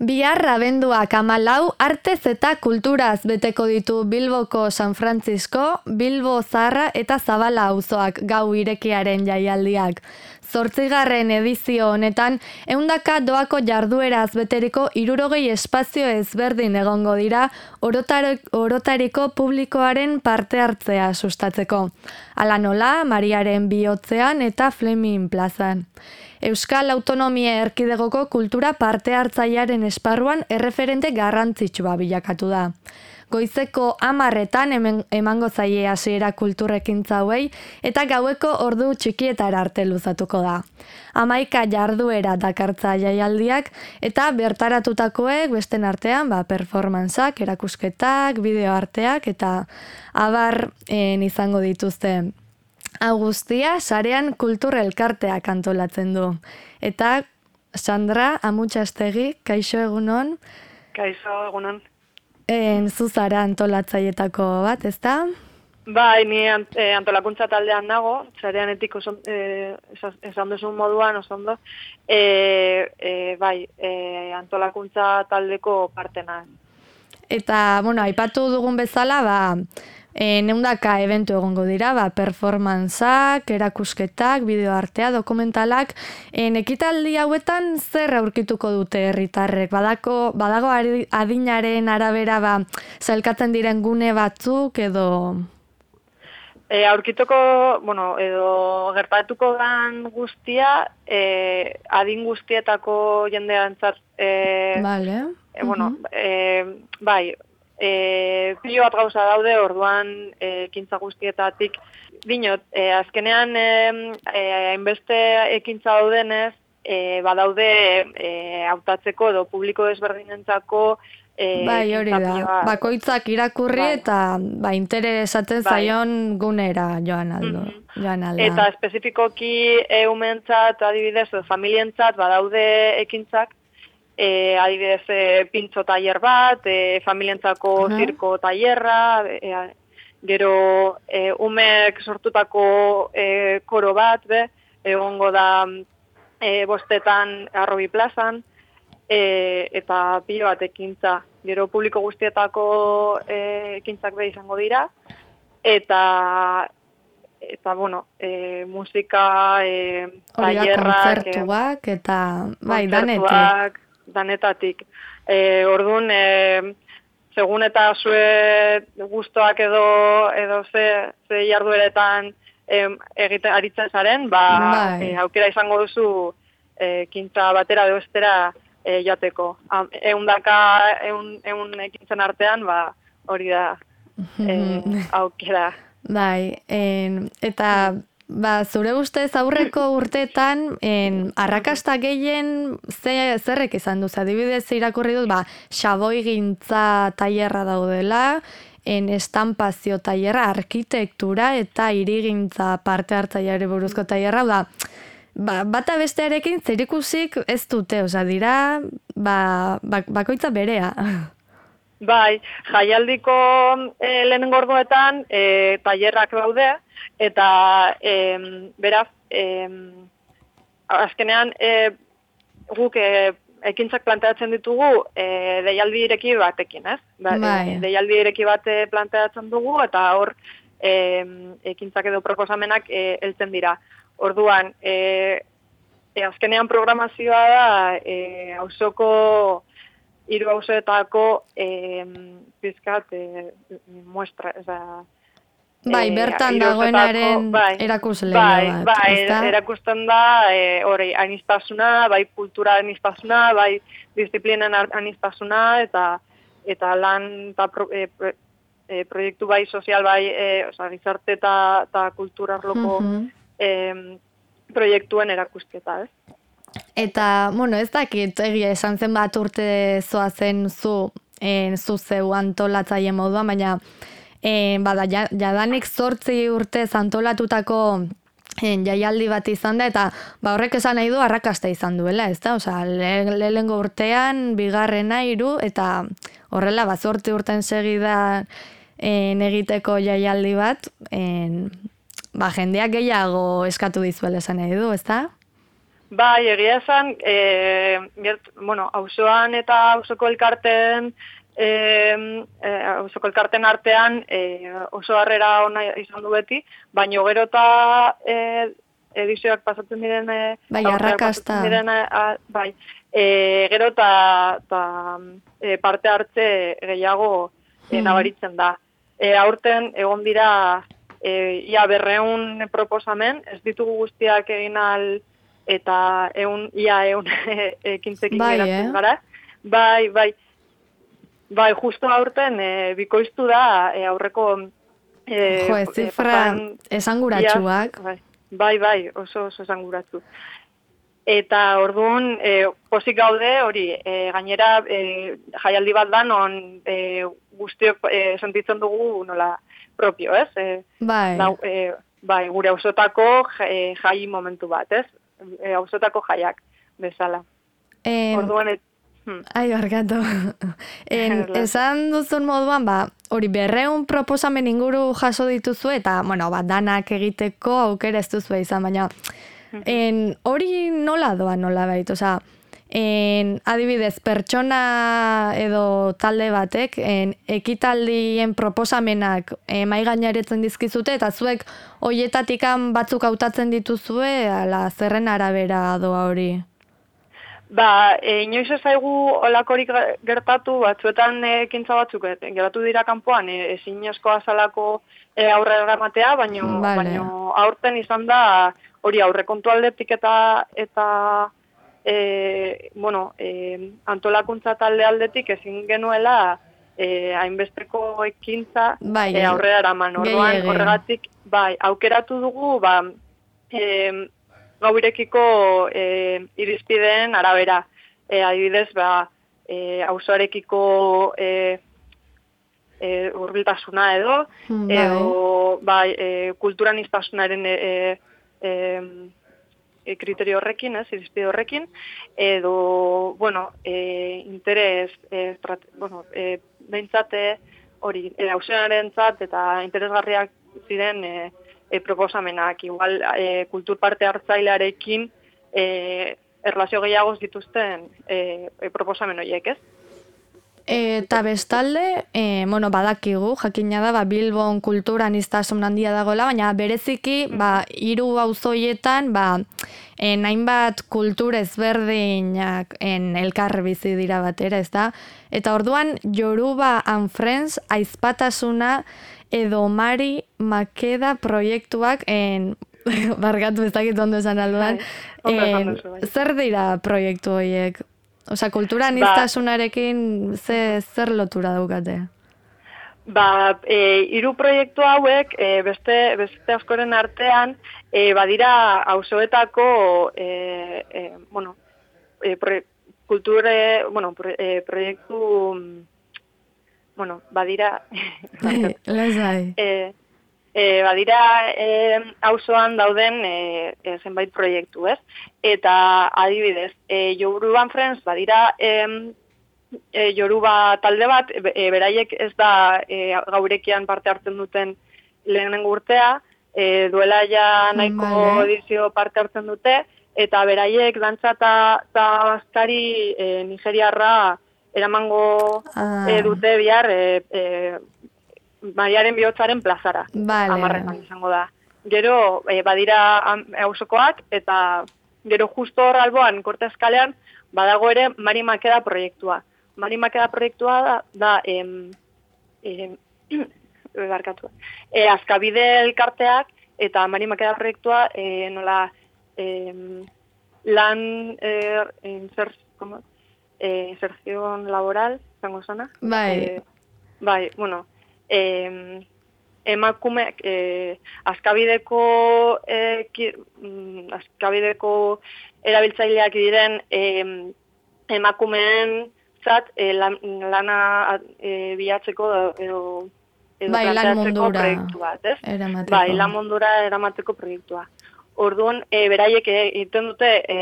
Bihar abenduak amalau artez eta kulturaz beteko ditu Bilboko San Francisco, Bilbo Zarra eta Zabala auzoak gau irekiaren jaialdiak. Zortzigarren edizio honetan, eundaka doako jardueraz beteriko irurogei espazio ezberdin egongo dira orotariko publikoaren parte hartzea sustatzeko. Ala nola, Mariaren bihotzean eta Fleming plazan. Euskal Autonomia Erkidegoko kultura parte hartzaiaren esparruan erreferente garrantzitsua bilakatu da. Goizeko amarretan emango zaie hasiera kulturrekin zauei eta gaueko ordu txikietara arte luzatuko da. Amaika jarduera dakartza jaialdiak eta bertaratutakoek besten artean ba, performantzak, erakusketak, bideoarteak eta abar izango dituzte Augustia sarean kultur elkarteak antolatzen du. Eta Sandra Amutxastegi, kaixo egunon? Kaixo egunon. En zuzara antolatzaietako bat, ezta? Bai, ni eh, antolakuntza taldean nago, zarean etiko eh, esan duzun moduan, oso ondo, eh, eh, bai, eh, antolakuntza taldeko partena. Eta, bueno, aipatu dugun bezala, ba, E, neundaka eventu egongo dira, ba, performantzak, erakusketak, bideoartea, dokumentalak. E, ekitaldi hauetan zer aurkituko dute herritarrek? Badako, badago adinaren arabera ba, zailkatzen diren gune batzuk edo... E, aurkituko, bueno, edo gertatuko dan guztia, e, adin guztietako jendeantzat... E, vale. E, bueno, e, bai, e, pilo bat gauza daude, orduan e, ekintza guztietatik. Dinot, e, azkenean hainbeste e, ekintza daudenez, e, badaude e, hautatzeko edo publiko desberdinentzako e, bai, hori da. Bakoitzak irakurri bai. eta ba, interesatzen bai. zaion gunera joan aldo. Mm Eta espezifikoki eumentzat, adibidez, familientzat, badaude ekintzak, e, adibidez e, pintxo tailer bat, e, familientzako uh -huh. zirko tailerra, e, gero e, umek sortutako e, koro bat, be, egongo da e, bostetan arrobi plazan, e, eta pilo bat ekintza, gero publiko guztietako e, ekintzak be izango dira, eta eta bueno, e, musika, e, tailerrak, kontzertuak, eta bai, danetik danetatik. E, orduan, e, segun eta zue gustoak edo, edo ze, ze jardueretan e, egite aritzen zaren, ba, bai. e, aukera izango duzu e, kintza batera deostera e, jateko. Egun daka, egun, egun ekintzen artean, ba, hori da e, aukera. Bai, en, eta Ba, zure ustez aurreko urteetan en, arrakasta gehien ze, zerrek izan duz, adibidez irakurri dut, ba, xaboi gintza tailerra daudela, en estampazio tailerra, arkitektura eta irigintza parte hartzaileari buruzko tailerra, da, ba, bata bestearekin zerikusik ez dute, oza, dira, ba, ba, bakoitza berea. Bai, jaialdiko e, lehen gordoetan e, tailerrak daude, eta e, beraz, e, azkenean e, guk e, ekintzak planteatzen ditugu e, deialdi ireki batekin, ez? Ba, bai. deialdi ireki bat planteatzen dugu, eta hor e, ekintzak edo proposamenak e, eltzen dira. Orduan, e, e, azkenean programazioa da, e, hausoko hiru hausetako eh pizkat eh, muestra, o sea, Bai, eh, bertan dagoenaren bai, erakusle bai, bat. Bai, erakusten da, e, hori, anistasuna, bai, kultura anistasuna, bai, disiplinen anistasuna, eta eta lan eta pro, e, e, proiektu bai sozial, bai, e, oza, gizarte eta, eta kultura arloko mm -hmm. proiektuen erakusketa, ez? Eta, bueno, ez dakit, egia esan zen bat urte zoa zen zu, en, zu zeu antolatzaile moduan, baina en, bada, jadanik zortzi urte antolatutako en, jaialdi bat izan da, eta ba, horrek esan nahi du arrakasta izan duela, ez da? Osa, lehengo urtean, bigarrena iru, eta horrela, ba, zortzi urten segida en, egiteko jaialdi bat, en, ba, jendeak gehiago eskatu dizuela esan nahi du, ez da? Bai, egia esan, e, bueno, auzoan eta auzoko elkarten, e, e, auzoko elkarten artean e, oso harrera ona izan du beti, baina gero eta e, edizioak pasatzen diren... E, bai, arrakasta. Diren, bai, e, gero eta e, parte hartze gehiago e, nabaritzen da. E, aurten, egon dira, e, ia berreun proposamen, ez ditugu guztiak egin al eta eun, ia eun ekintzekin bai, eh? gara. Bai, bai, bai, justo aurten e, bikoiztu da e, aurreko... E, jo, ez zifra esanguratsuak. Bai, bai, bai, oso, oso esanguratsu. Eta orduan, e, posik gaude, hori, e, gainera, e, jaialdi bat da, non e, guztiok e, sentitzen dugu nola propio, ez? E, bai. Da, e, bai, gure ausotako jai momentu bat, ez? E, ausotako jaiak bezala. En... Orduan et... Hmm. Ai, barkatu. en, esan duzun moduan, ba, hori berreun proposamen inguru jaso dituzu eta, bueno, ba, danak egiteko aukera ez duzu izan, baina hmm. en, hori nola doa nola baita, oza, en, adibidez, pertsona edo talde batek, en, ekitaldien proposamenak e, mai gainaretzen dizkizute, eta zuek hoietatikan batzuk hautatzen dituzue, ala zerren arabera doa hori? Ba, e, inoiz ez zaigu olakorik gertatu, batzuetan ekintza batzuk, geratu dira kanpoan, e, ezin esko azalako e, aurre eramatea, baino, vale. baino aurten izan da, hori aurre kontu aldetik eta, eta e, bueno, e, antolakuntza talde aldetik ezin genuela e, hainbesteko ekintza bai, e, aurrera eraman. Orduan, horregatik, bai, aukeratu dugu, ba, e, gaurekiko e, irizpideen arabera. E, adibidez, ba, e, auzoarekiko e, e, urbiltasuna edo, hmm, bai. edo, bai, e, kulturaniztasunaren e, e, e, kriterio horrekin, ez, irizpide horrekin, edo, bueno, e, interes, e, strat, bueno, e, behintzate, hori, e, zat, eta interesgarriak ziren e, e, proposamenak, igual, e, kultur parte hartzailearekin, e, erlazio gehiagoz dituzten e, e, proposamen horiek, ez? Eta bestalde, e, bueno, badakigu, jakina da, ba, Bilbon kulturan iztasun handia dagoela, baina bereziki, ba, iru auzoietan, ba, en hainbat kultur ezberdinak en elkar bizi dira batera, ez da? Eta orduan, Yoruba and Friends aizpatasuna edo Mari Makeda proiektuak en bargatu ez dakit ondo esan alduan. Bai, zer dira proiektu horiek? Osa, kultura ba- niztasunarekin ze, zer lotura daukate? Ba, e, iru proiektu hauek, e, beste, beste askoren artean, e, badira auzoetako e, e, bueno, e, pro, kulture, bueno, pro, e, proiektu, bueno, badira... Lazai. e, e, badira e, auzoan dauden e, e, zenbait proiektu, ez? Eta adibidez, e, Joruban Friends badira e, e, Joruba talde bat, e, beraiek ez da e, gaurekian parte hartzen duten lehenen urtea, e, duela ja nahiko vale. edizio parte hartzen dute, eta beraiek dantza eta azkari e, nigeriarra eramango ah. e, dute bihar e, e, Mariaren bihotzaren plazara. Vale. Amarretan izango da. Gero, e, badira hausokoak eta gero justo hor alboan, korte eskalean, badago ere Mari Makeda proiektua. Mari Makeda proiektua da, da em, em, barkatu. E, azkabide elkarteak eta Mari Makeda proiektua e, nola em, lan er, inser, como, e, inserción laboral, zango zona? Bai. E, bai, bueno, eh, emakume eh, askabideko eh, ki, mm, askabideko erabiltzaileak diren eh, emakumeen zat eh, lana eh, bilatzeko edo edo bai, lan mundura proiektu bat, ez? Eramateko. Bai, lan mundura eramateko proiektua. Orduan, e, beraiek egiten dute e,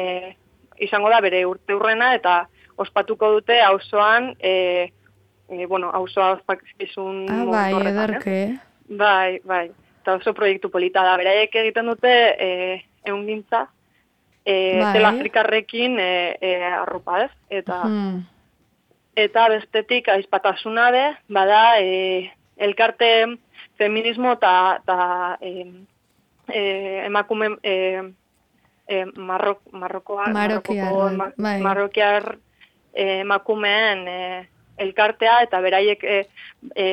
izango da bere urte urrena eta ospatuko dute auzoan e, e, bueno, auzoa ospakizun ah, bai, ederke. Eh? Bai, bai. Eta oso proiektu polita da. Beraiek egiten dute e, egun gintza, e, bai. afrikarrekin e, e, arropa ez. Eta, hmm. eta bestetik aizpatasuna be, bada e, elkarte feminismo eta e, e, emakume e, e, marrok, marrokoa, marrokiar, bai. marrokiar emakumeen e, elkartea eta beraiek e, e,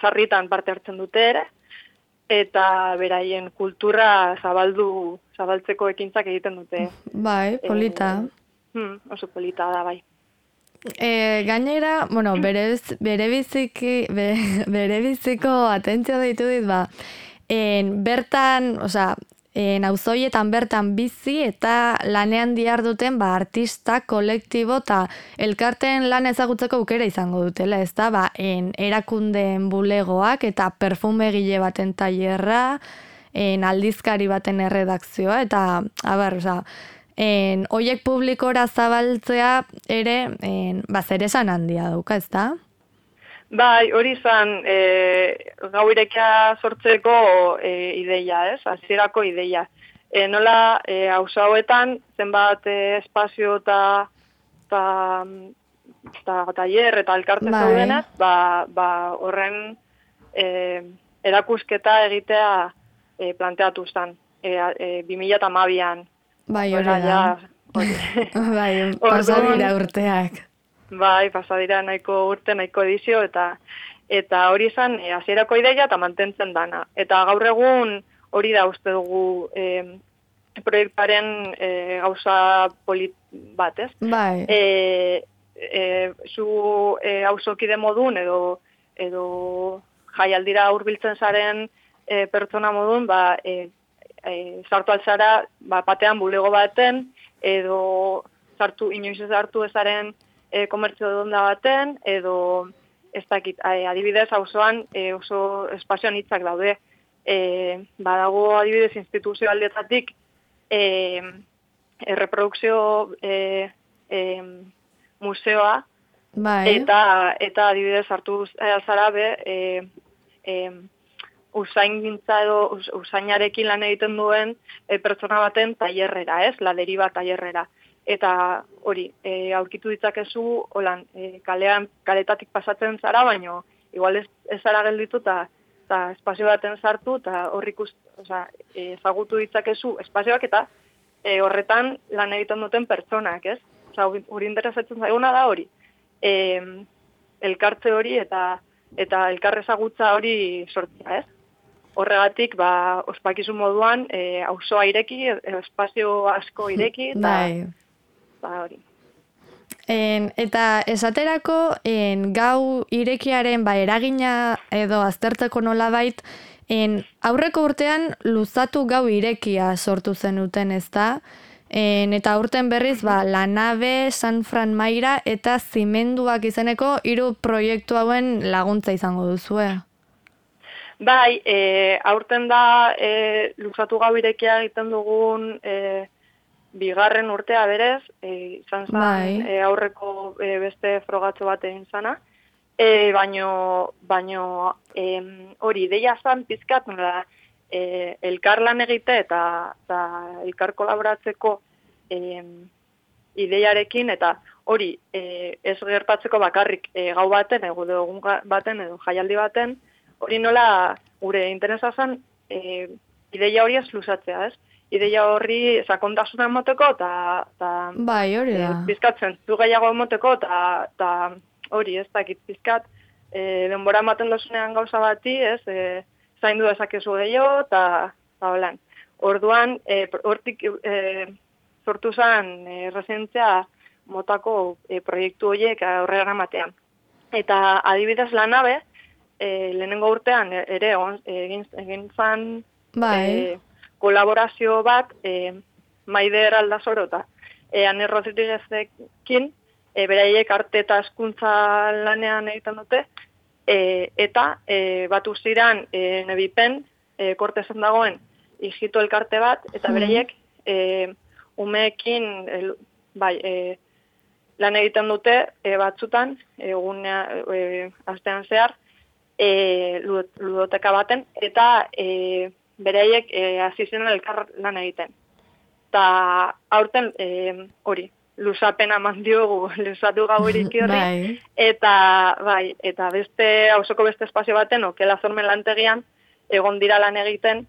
sarritan parte hartzen dute ere, eta beraien kultura zabaldu zabaltzeko ekintzak egiten dute. Bai, polita. E, oso polita da, bai. E, gainera, bueno, bere, bere, biziki, bere biziko atentzio deitu dit, ba, en, bertan, osea, en auzoietan bertan bizi eta lanean diar duten ba artista kolektibo eta elkarten lan ezagutzeko aukera izango dutela, ez da, ba, en erakundeen bulegoak eta perfumegile baten tailerra, en aldizkari baten erredakzioa eta abar, osea, en hoiek publikora zabaltzea ere en ba zeresan handia dauka, ez da? Bai, hori izan e, gau irekia sortzeko e, ideia, ez? Azierako ideia. E, nola, e, hausa hauetan, zenbat e, espazio eta eta eta taller eta elkarte bai. zaudenez, ba, ba, horren e, erakusketa egitea e, planteatu zen. E, e, 2000 eta mabian. Bai, hori da. bai, pasadira urteak. Bai, pasadira nahiko urte, nahiko edizio, eta eta hori izan e, hasierako ideia eta mantentzen dana. Eta gaur egun hori da uste dugu e, proiektaren e, gauza polit bat, ez? Bai. E, e, zu e, hausokide modun edo, edo jaialdira hurbiltzen zaren e, pertsona modun, ba, e, e, sartu altzara, ba, batean bulego baten, edo sartu, inoiz ez hartu ezaren e, komertzio donda baten, edo ez dakit, adibidez, hauzoan e, oso espazioan hitzak daude. E, badago adibidez instituzio aldetatik e, erreprodukzio e, e, museoa, bai. eta, eta adibidez hartu zara be, e, e, usain gintza edo usainarekin lan egiten duen e, pertsona baten tailerrera, ez? La deriva tailerrera eta hori, e, aurkitu ditzakezu, holan, e, kalean, kaletatik pasatzen zara, baino, igual ez, ez zara gelditu, eta espazio baten sartu, eta horrik oza, e, ezagutu ditzakezu espazioak, eta e, horretan lan egiten duten pertsonak, ez? Oza, hori interesatzen zaiguna da hori. E, elkartze hori eta eta elkarrezagutza hori sortzea, ez? Horregatik, ba, ospakizu moduan, e, auzoa ireki, espazio asko ireki, eta, bai ba hori. En, eta esaterako en, gau irekiaren ba eragina edo aztertzeko nolabait en, aurreko urtean luzatu gau irekia sortu zenuten ez da en, eta urten berriz ba, lanabe, San Fran Maira eta zimenduak izeneko hiru proiektu hauen laguntza izango duzue. Bai, e, aurten da e, luzatu gau irekia egiten dugun e, bigarren urtea berez, e, izan zen bai. e, aurreko e, beste frogatzo bat egin zana, e, baino, baino e, hori deia zan pizkat, nola, e, elkar lan egite eta, eta elkar kolaboratzeko e, ideiarekin, eta hori e, ez gertatzeko bakarrik e, gau baten, egu egun baten, edo jaialdi baten, hori nola gure interesa zen e, ideia hori ez luzatzea, ez? Ideia horri sakontasuna emoteko eta ta bai, hori da. E, bizkatzen zu gehiago emoteko eta ta hori, ez dakit bizkat eh denbora ematen dosunean gauza bati, ez? Eh zaindu dezakezu gehiago eta ta holan. Orduan, eh hortik eh sortu zen e, resentzia motako e, proiektu horiek aurrera ematean. Eta adibidez lanabe, eh lehenengo urtean ere egin egin zan bai. E, kolaborazio bat e, maider aldazoro eta e, ane rodriguezekin e, beraiek arte eta eskuntza lanean egiten dute e, eta e, bat uziran e, nebipen e, kortezen dagoen igitu elkarte bat eta mm. beraiek e, umeekin e, bai, e, lan egiten dute e, batzutan egunea e, astean zehar e, ludoteka baten eta e, beraiek e, hasi zen elkar lan egiten. eta aurten e, hori, lusapena mandiogu, lusatu gau horri, bai. eta, bai, eta beste, hausoko beste espazio baten, okela zormen lantegian, egon dira lan egiten,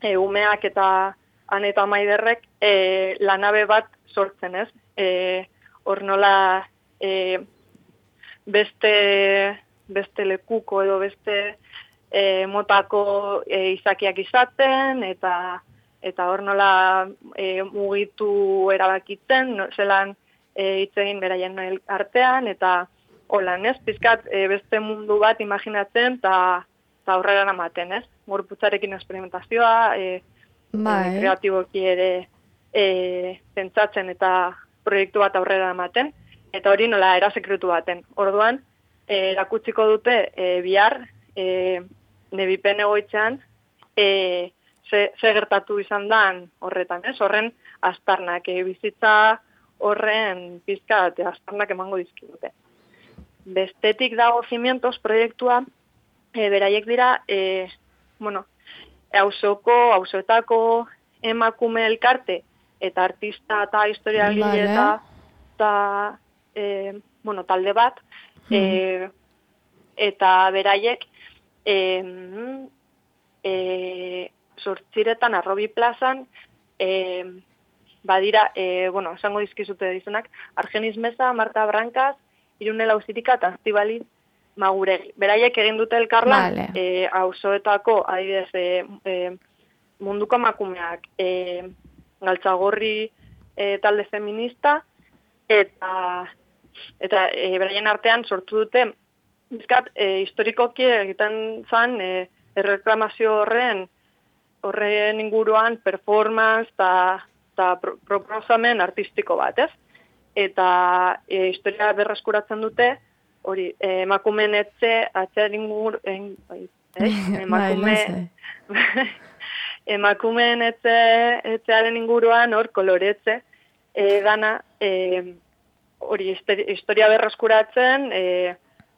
e, umeak eta aneta maiderrek e, lanabe bat sortzen, ez? E, hor nola e, beste, beste lekuko edo beste e, motako e, izakiak izaten, eta eta hor nola e, mugitu erabakitzen, no, zelan e, itzegin beraien artean, eta holan, ez? Pizkat e, beste mundu bat imaginatzen, eta aurrera namaten, ez? Gorputzarekin esperimentazioa, e, bai. kreatiboki ere e, pentsatzen eta proiektu bat aurrera ematen, eta hori nola erasekretu baten. Orduan, e, erakutsiko dute e, bihar, e, nebipen egoitzean, e, ze, ze gertatu izan dan horretan, ez? Horren astarnak, e, bizitza horren pizka, eta astarnak emango dizkidute. Bestetik dago cimientos proiektua, e, beraiek dira, e, bueno, hausoko, hausoetako emakume elkarte, eta artista eta historia vale. eta, eta e, bueno, talde bat, e, eta beraiek, e, e, sortziretan arrobi plazan, e, badira, e, bueno, esango dizkizute dizunak, Argenis Meza, Marta Brankaz, Irune Lauzirika eta Aztibaliz Maguregi. Beraiek egin dute elkarlan, vale. e, auzoetako, adibidez, e, e, munduko makumeak, e, galtzagorri e, talde feminista, eta eta e, beraien artean sortu dute, bizkat, e, historikoki egiten zan, e, erreklamazio horren, horren inguruan performance eta ta proposamen artistiko bat, ez? Eta e, historia berreskuratzen dute, hori, e, emakumen etxe, atxean ingur, en, bai, eh? emakume, emakumen etxe, etxearen inguruan, hor, koloretze, e, gana, e, hori, historia berreskuratzen, e,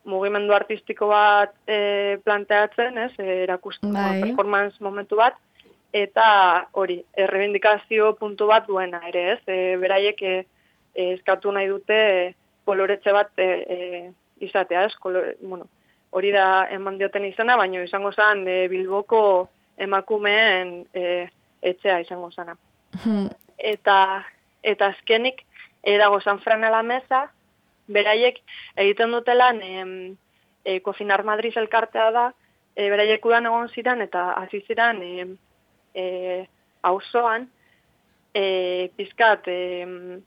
mugimendu artistiko bat e, planteatzen, ez, e, erakusten bai. performance momentu bat, eta hori, errebindikazio puntu bat duena ere, ez, e, beraiek e, eskatu nahi dute koloretze bat e, e, izatea, ez, bueno, hori da eman dioten izena, baina izango zen e, Bilboko emakumeen e, etxea izango zana. Hmm. Eta, eta azkenik, edago San Fran meza, beraiek egiten dutelan e, e, Kofinar Madrid elkartea da, e, beraiek udan egon ziren eta hasi ziren e, e, auzoan, e, pizkat, e,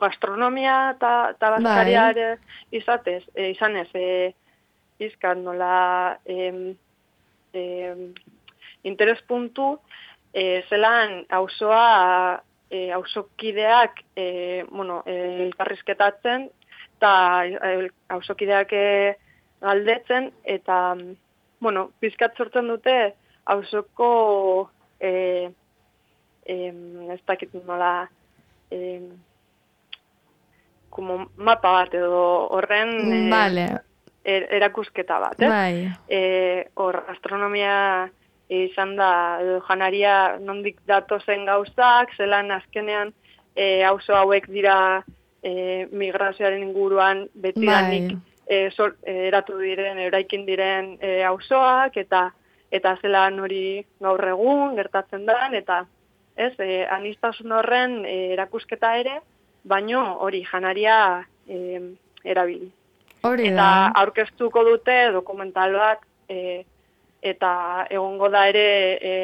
gastronomia eta ta bai. ere izatez, e, izanez, e, izkan nola e, e, interes puntu, e, zelan auzoa e, auzokideak e, bueno, e, elkarrizketatzen eta auzokideak e, galdetzen eta bueno, pizkat sortzen dute auzoko e, e, ez dakit nola e, como mapa bat edo horren vale. er, erakusketa bat, eh? Bai. E, hor, astronomia izan da, edo janaria nondik datozen gauzak, zelan azkenean e, auzo hauek dira e, migrazioaren inguruan beti bai. e, eratu diren, eraikin diren e, auzoak, eta eta zelan hori gaur egun gertatzen da, eta ez, e, anistasun horren e, erakusketa ere, baino hori janaria e, erabili. Hori eta aurkeztuko dute dokumental bat e, eta egongo da ere e,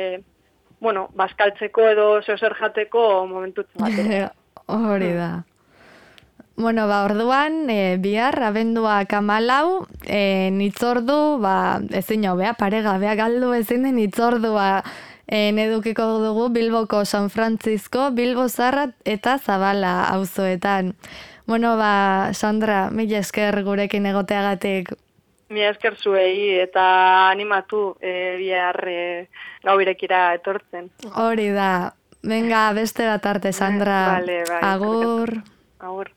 bueno, bazkaltzeko edo zeozer jateko momentutzen bat. hori da. Bueno, ba, orduan, e, bihar, abendua kamalau, e, nitzordu, ba, ezin jau, bea, paregabea galdu ezin den nitzordua en edukiko dugu Bilboko San Francisco, Bilbo Zarrat eta Zabala auzoetan. Bueno, ba, Sandra, mila esker gurekin egoteagatik. Mila esker zuei eta animatu e, bihar e, gau irekira etortzen. Hori da. Venga, beste bat arte, Sandra. Vale, bai, Agur. Agur.